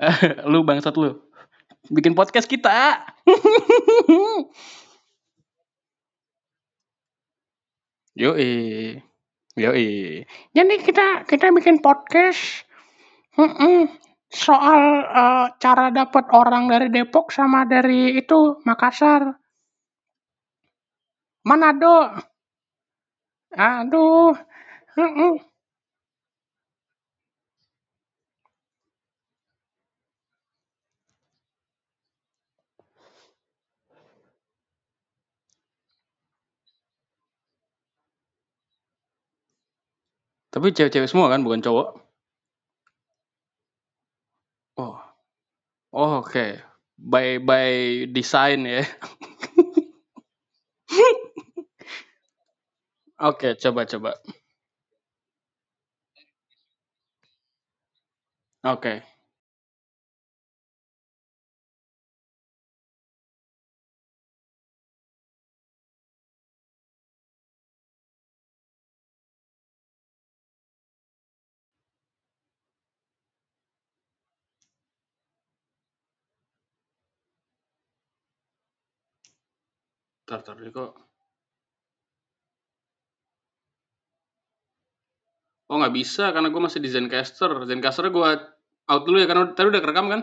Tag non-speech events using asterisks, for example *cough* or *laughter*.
*laughs* lu bangsat lu. Bikin podcast kita. *laughs* Yoi. Yoi. Jadi kita kita bikin podcast soal uh, cara dapat orang dari Depok sama dari itu Makassar. Manado. Aduh. Mm Tapi cewek-cewek semua kan, bukan cowok? Oh. oh Oke. By by design ya. *laughs* Oke, coba coba. Oke. Tar, tar, kok. Oh nggak bisa karena gue masih di Zencaster. Zencaster gue out dulu ya karena tadi udah kerekam kan?